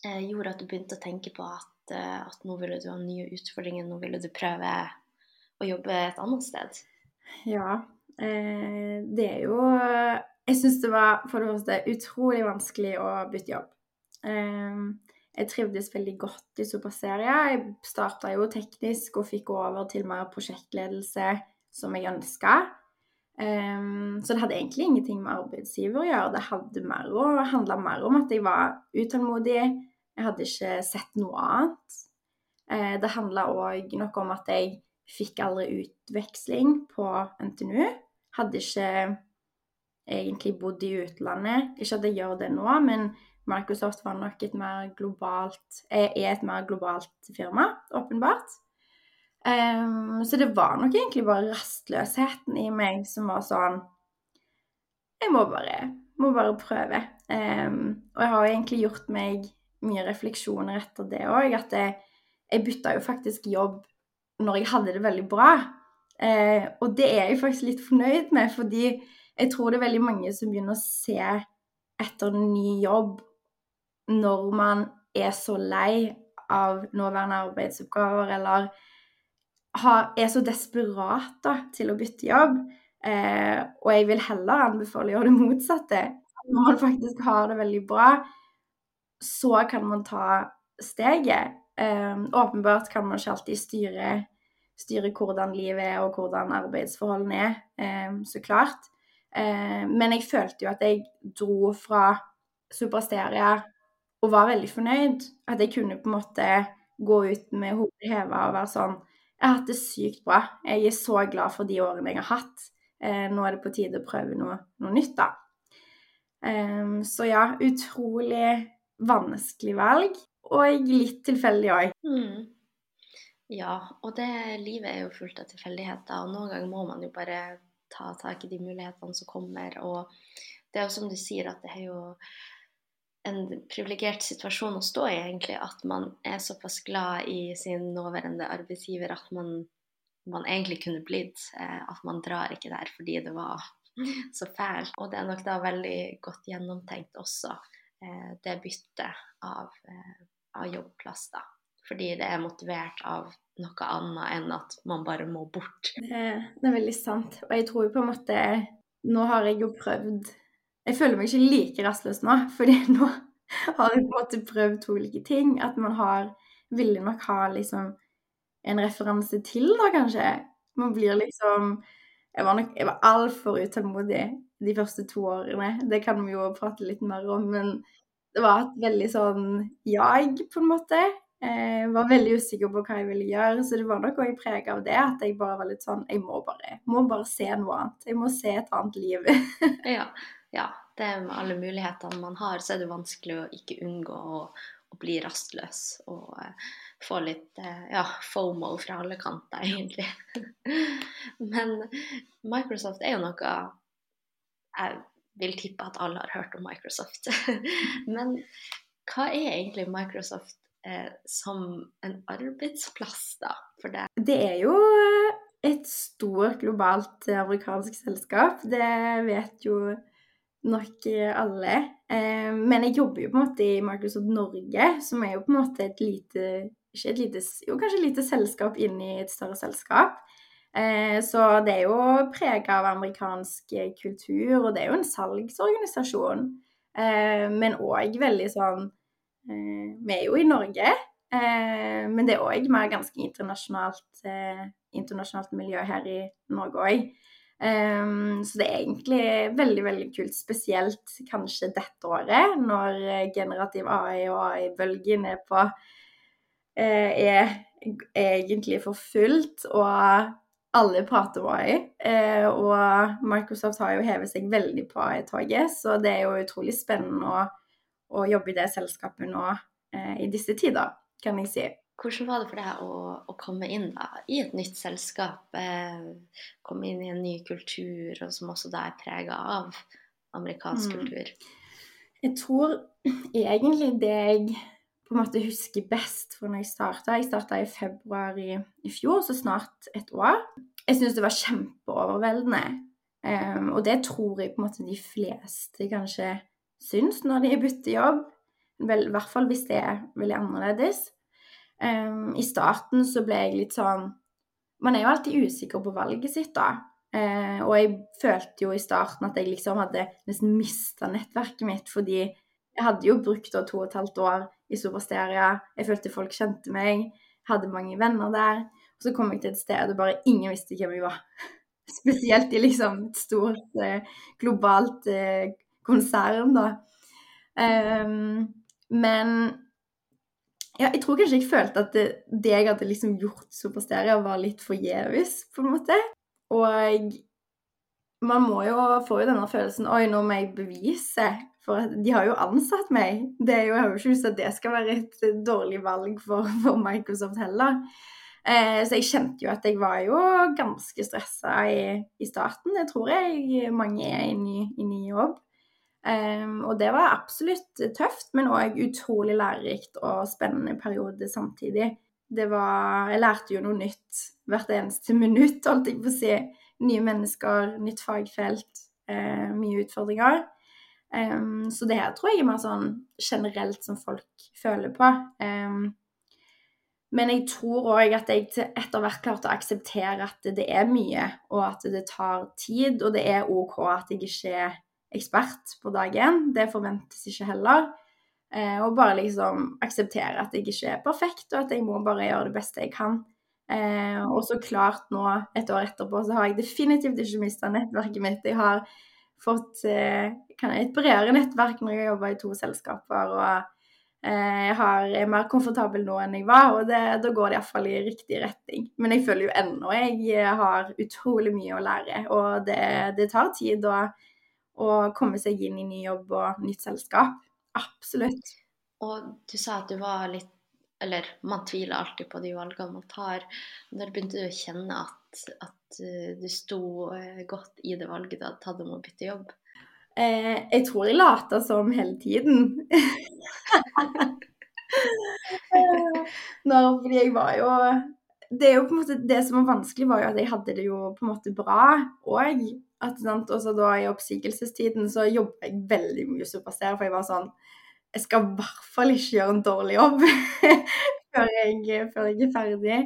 eh, gjorde at du begynte å tenke på at, at nå ville du ha nye utfordringer, nå ville du prøve å jobbe et annet sted? Ja, eh, det er jo Jeg syns det var for det første utrolig vanskelig å bytte jobb. Eh, jeg trivdes veldig godt i Superserie. Jeg starta jo teknisk og fikk over til mer prosjektledelse, som jeg ønska. Um, så det hadde egentlig ingenting med arbeidsgiver å gjøre. Det handla mer om at jeg var utålmodig. Jeg hadde ikke sett noe annet. Uh, det handla òg noe om at jeg fikk aldri utveksling på NTNU. Hadde ikke egentlig bodd i utlandet. Ikke at jeg gjør det nå, men Microsoft var nok et mer globalt, er et mer globalt firma, åpenbart. Um, så det var nok egentlig bare rastløsheten i meg som var sånn Jeg må bare, må bare prøve. Um, og jeg har egentlig gjort meg mye refleksjoner etter det òg. At jeg, jeg bytta jo faktisk jobb når jeg hadde det veldig bra. Eh, og det er jeg faktisk litt fornøyd med, fordi jeg tror det er veldig mange som begynner å se etter en ny jobb når man er så lei av nåværende arbeidsoppgaver, eller har, er så desperat da, til å bytte jobb. Eh, og jeg vil heller anbefale å gjøre det motsatte. Når man faktisk har det veldig bra, så kan man ta steget. Um, åpenbart kan man ikke alltid styre, styre, hvordan livet er og hvordan arbeidsforholdene er, um, så klart. Um, men jeg følte jo at jeg dro fra Supersteria og var veldig fornøyd. At jeg kunne på en måte gå ut med hodet heva og være sånn jeg har hatt det sykt bra. Jeg er så glad for de årene jeg har hatt. Uh, nå er det på tide å prøve noe, noe nytt, da. Så ja, utrolig vanskelig valg. Og litt tilfeldig òg. Mm. Ja, og det livet er jo fullt av tilfeldigheter. Og noen ganger må man jo bare ta tak i de mulighetene som kommer. Og det er jo som du sier, at det er jo en privilegert situasjon å stå i, egentlig. At man er såpass glad i sin nåværende arbeidsgiver at man, man egentlig kunne blitt. Eh, at man drar ikke der fordi det var så fælt. Og det er nok da veldig godt gjennomtenkt også, det byttet av, eh, av jobbplass, da. Fordi det er motivert av noe annet enn at man bare må bort. Det, det er veldig sant. Og jeg tror jo på en måte Nå har jeg jo prøvd jeg føler meg ikke like rastløs nå, fordi nå har jeg på en måte prøvd to ulike ting. At man har Ville nok ha liksom en referanse til, da, kanskje. Man blir liksom Jeg var nok jeg var altfor utålmodig de første to årene. Det kan vi jo prate litt mer om, men det var et veldig sånn jag, på en måte. Jeg var veldig usikker på hva jeg ville gjøre, så det var nok òg preg av det. At jeg bare var litt sånn Jeg må bare, må bare se noe annet. Jeg må se et annet liv. ja ja, det med alle mulighetene man har, så er det vanskelig å ikke unngå å, å bli rastløs og uh, få litt uh, ja, fomo fra alle kanter, egentlig. Men Microsoft er jo noe Jeg vil tippe at alle har hørt om Microsoft. Men hva er egentlig Microsoft eh, som en arbeidsplass, da, for det? Det er jo et stort globalt amerikansk selskap. Det vet jo nok alle. Eh, men jeg jobber jo på en måte i Microsoft Norge, som er jo på en måte et lite et lite, jo kanskje et lite selskap inni et større selskap. Eh, så det er jo prega av amerikansk kultur, og det er jo en salgsorganisasjon. Eh, men òg veldig sånn Vi er jo i Norge, men det er òg mer ganske internasjonalt, internasjonalt miljø her i Norge òg. Så det er egentlig veldig veldig kult, spesielt kanskje dette året, når generativ AI og AI-bølgen er på er, egentlig for fullt, og alle prater om AI. Uh, og Microsoft har jo hevet seg veldig på AI-toget, så det er jo utrolig spennende å, å jobbe i det selskapet nå uh, i disse tider, kan jeg si. Hvordan var det for deg å, å komme inn da, i et nytt selskap? Eh, komme inn i en ny kultur, og som også da er prega av amerikansk mm. kultur? Jeg tror egentlig det jeg på en måte husker best fra når jeg starta Jeg starta i februar i, i, fjor, så snart et år. Jeg syns det var kjempeoverveldende. Um, og det tror jeg på en måte de fleste kanskje syns når de bytter jobb. Vel, I hvert fall hvis det er veldig annerledes. Um, I starten så ble jeg litt sånn Man er jo alltid usikker på valget sitt, da. Uh, og jeg følte jo i starten at jeg liksom hadde nesten mista nettverket mitt, fordi jeg hadde jo brukt da to og et halvt år i Supersteria. Jeg følte folk kjente meg, hadde mange venner der. Og så kom jeg til et sted og bare ingen visste hvem jeg var. Spesielt i liksom et stort eh, globalt eh, konsern, da. Um, men ja, jeg tror kanskje jeg følte at det, det jeg hadde liksom gjort Supersteria, var litt forgjeves, på en måte. Og man må jo få jo denne følelsen Oi, nå må jeg bevise. For de har jo ansatt meg. Det er jo, jeg har jo ikke lyst til at det skal være et dårlig valg for, for Microsoft heller. Eh, så jeg kjente jo at jeg var jo ganske stressa i, i, starten. Det tror jeg mange er i ny, i jobb. Um, og det var absolutt tøft, men òg utrolig lærerikt og spennende periode samtidig. Det var Jeg lærte jo noe nytt hvert eneste minutt, holdt jeg på å si. Nye mennesker, nytt fagfelt, uh, mye utfordringer. Um, så det her tror jeg er mer sånn generelt som folk føler på. Um, men jeg tror òg at jeg etter hvert klarte å akseptere at det er mye, og at det tar tid. Og det er OK at jeg ikke er ekspert på dag én. Det forventes ikke heller. Eh, og bare liksom akseptere at jeg ikke er perfekt, og at jeg må bare gjøre det beste jeg kan. Eh, og så klart nå, et år etterpå, så har jeg definitivt ikke mista nettverket mitt. Jeg har fått eh, et bredere nettverk når jeg jobba i to selskaper. og Eh, jeg er mer komfortabel nå enn jeg var, og det, da går det iallfall i riktig retning. Men jeg føler jo ennå jeg har utrolig mye å lære, og det, det tar tid å, å, komme seg inn i ny jobb og nytt selskap. Absolutt. Og du sa at du var litt Eller man tviler alltid på de valgene man tar. Når begynte du å kjenne at, at eh, du sto eh, godt i det valget du hadde tatt om å bytte jobb? Eh, jeg tror jeg lata som hele tiden. Når, fordi jeg var jo Det er jo på en måte det som var vanskelig, var jo at jeg hadde det jo på en måte bra òg. Og så da i oppsigelsestiden så jobba jeg veldig mye superstere, for jeg var sånn Jeg skal i hvert fall ikke gjøre en dårlig jobb før, jeg, før jeg er ferdig.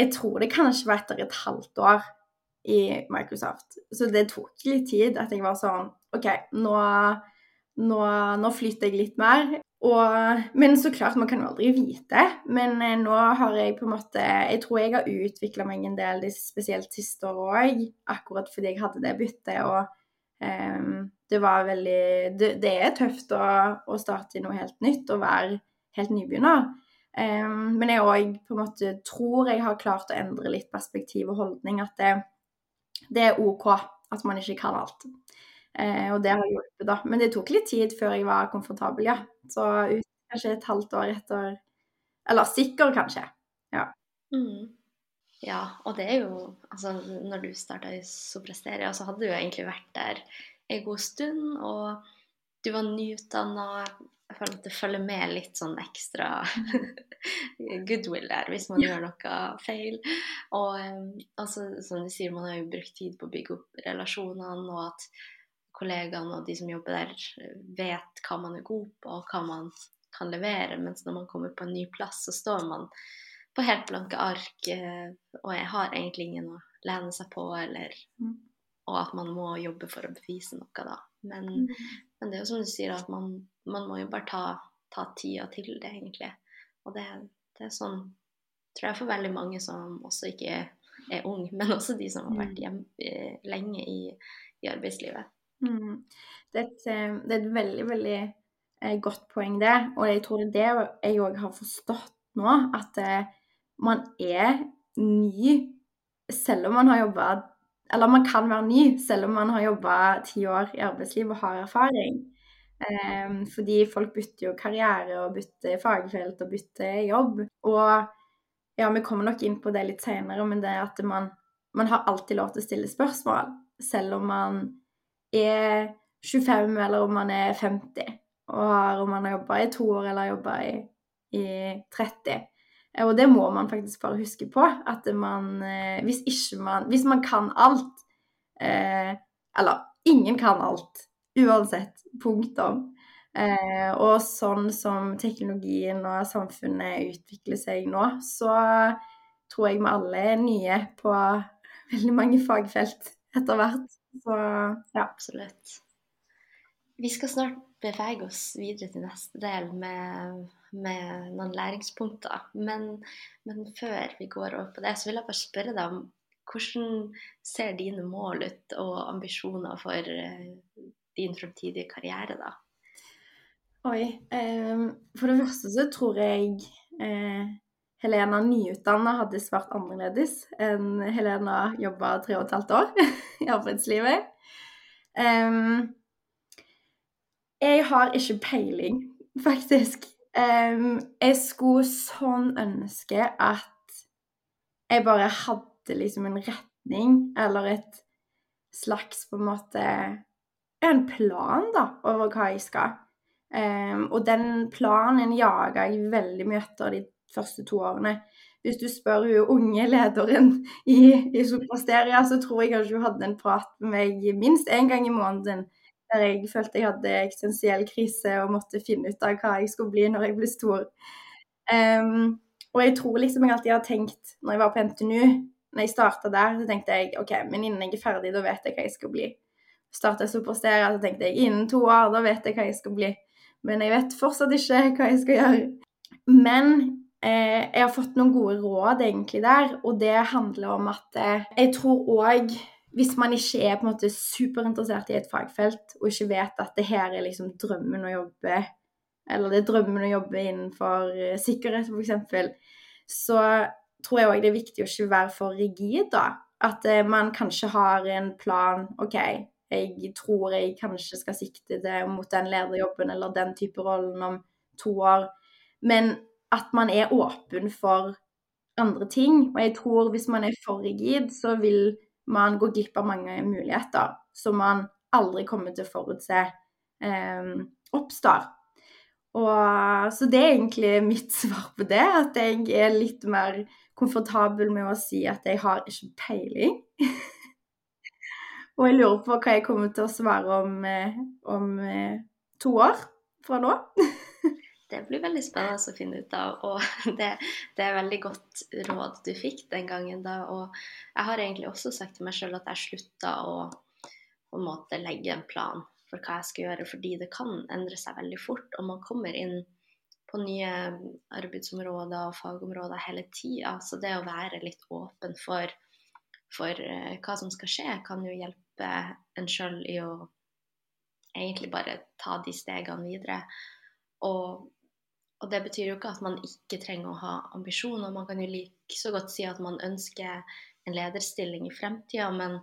Jeg tror det kanskje var etter et halvt år i Microsoft. Så det tok litt tid at jeg var sånn OK, nå, nå, nå flytter jeg litt mer. Og, men så klart, man kan jo aldri vite. Men eh, nå har jeg på en måte Jeg tror jeg har utvikla meg en del spesielt siste året òg, akkurat fordi jeg hadde det byttet. Og eh, det var veldig Det, det er tøft å, å, starte i noe helt nytt og være helt nybegynner. Men jeg òg på tror jeg har klart å endre litt perspektiv og holdning. At det, det er OK at man ikke kan alt. Eh, og det har hjulpet, da. Men det tok litt tid før jeg var komfortabel, ja. Så ut, kanskje et halvt år etter Eller sikker, kanskje. Ja. Mm. Ja, og det er jo Altså, når du starta i Sopresteria, så hadde du jo egentlig vært der en god stund, og du var nyutdanna. Jeg føler at det følger med litt sånn ekstra goodwill der hvis man gjør noe feil. Og um, altså, som du sier, man har jo brukt tid på å bygge opp relasjonene, og at kollegaene og de som jobber der, vet hva man er god på og hva man kan levere. Mens når man kommer på en ny plass, så står man på helt blanke ark, eh, og jeg har egentlig ingen å lene seg på, eller mm. Og at man må jobbe for å bevise noe, da. Men, mm. men det er jo som du sier, at man, man må jo bare ta, ta tida til det, egentlig. Og det, det, er sånn tror jeg for veldig mange som også ikke er, er ung, men også de som har vært hjem, hjemme eh, lenge i, i arbeidslivet. Mm. Det, er et, eh, det, er et, veldig, veldig eh, godt poeng, det. Og jeg tror det er det jeg òg har forstått nå, at man er ny selv om man har jobba Eller man kan være ny selv om man har jobba ti år i arbeidslivet og har erfaring. Um, fordi folk bytter jo karriere og bytter fagfelt og bytter jobb. Og ja, vi kommer nok inn på det litt seinere, men det at man, man har alltid lov til å stille spørsmål. Selv om man er 25 eller om man er 50, og har, om man har jobba i to år eller jobba i, i 30. Og det må man faktisk bare huske på. At man eh, Hvis ikke man Hvis man kan alt eh, Eller ingen kan alt. Uansett. Punktum. Eh, og sånn som teknologien og samfunnet utvikler seg nå, så tror jeg vi alle er nye på veldig mange fagfelt etter hvert. Så ja. Absolutt. Vi skal snart bevege oss videre til neste del med, med noen læringspunkter. Men, men, før vi går over på det, så vil jeg bare spørre deg om hvordan ser dine mål ut og ambisjoner for uh, din fremtidige karriere, da? Oi. Eh, for det første så tror jeg eh, Helena nyutdanna hadde svart annerledes enn Helena jobba tre og et halvt år i arbeidslivet. Um, jeg har ikke peiling, faktisk. Um, jeg skulle sånn ønske at jeg bare hadde liksom en retning, eller et slags på en måte En plan, da, over hva jeg skal. Um, og den planen jaga jeg veldig mye etter de første to årene. Hvis du spør hun unge lederen i, i Supersteria, så tror jeg kanskje hun hadde en prat med meg minst én gang i måneden der jeg følte jeg hadde eksistensiell krise og måtte finne ut av hva jeg skulle bli når jeg ble stor. Um, og jeg tror liksom jeg alltid har tenkt, når jeg var på NTNU, når jeg starta der, så tenkte jeg OK, men innen jeg er ferdig, da vet jeg hva jeg skal bli. Starta jeg Superstera, så tenkte jeg innen to år, da vet jeg hva jeg skal bli. Men jeg vet fortsatt ikke hva jeg skal gjøre. Men eh, jeg har fått noen gode råd egentlig der, og det handler om at eh, jeg tror òg hvis man ikke er på en måte superinteressert i et fagfelt, og ikke vet at det her er liksom drømmen å jobbe Eller det er drømmen å jobbe innenfor uh, sikkerhet, f.eks., så tror jeg òg det er viktig å ikke være for rigid, da. At uh, man kanskje har en plan OK, jeg tror jeg kanskje skal sikte det mot den lederjobben eller den type rollen om to år, men at man er åpen for andre ting. Og jeg tror hvis man er for rigid, så vil man går glipp av mange muligheter som man aldri kommer til å forutse eh, oppstår. Og, så det er egentlig mitt svar på det, at jeg er litt mer komfortabel med å si at jeg har ikke peiling. og jeg lurer på hva jeg kommer til å svare om, eh, om eh, to år fra nå. Det blir veldig spennende å finne ut av. Og det, det, er veldig godt råd du fikk den gangen da. Og jeg har egentlig også sagt til meg sjøl at jeg slutta å på en måte legge en plan for hva jeg skal gjøre, fordi det kan endre seg veldig fort. Og man kommer inn på nye arbeidsområder og fagområder hele tida. Så det å være litt åpen for, for uh, hva som skal skje, kan jo hjelpe en sjøl i å egentlig bare ta de stegene videre. Og og det betyr jo ikke at man ikke trenger å ha ambisjoner. Man kan jo like så godt si at man ønsker en lederstilling i fremtida, men,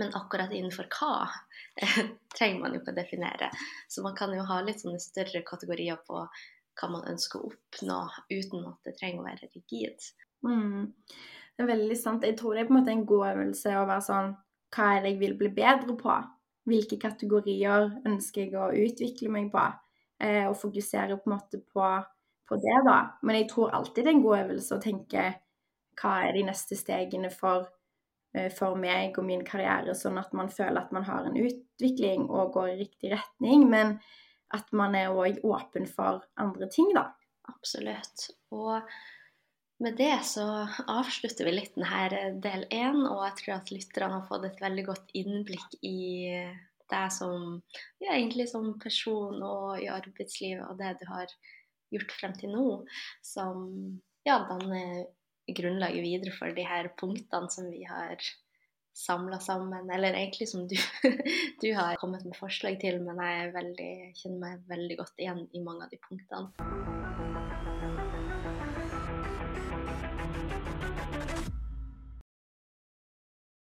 men, akkurat innenfor hva trenger man jo ikke å definere. Så man kan jo ha litt sånne større kategorier på hva man ønsker å oppnå, uten at det trenger å være rigid. Mm. Det er veldig sant. Jeg tror det er på en måte en god øvelse å være sånn Hva er det jeg vil bli bedre på? Hvilke kategorier ønsker jeg å utvikle meg på? Eh, og fokusere på en på, på, det, da. Men jeg tror alltid det er en god øvelse å tenke hva er de neste stegene for, eh, for meg og min karriere, sånn at man føler at man har en utvikling og går i riktig retning, men at man er òg åpen for andre ting, da. Absolutt. Og med det så avslutter vi litt denne del én, og jeg tror at lytterne har fått et veldig godt innblikk i deg som ja, egentlig som person og i arbeidslivet og det du har gjort frem til nå, som ja, danner grunnlaget videre for de her punktene som vi har samla sammen, eller egentlig som du, du, har kommet med forslag til, men jeg veldig, kjenner meg veldig godt igjen i mange av de punktene.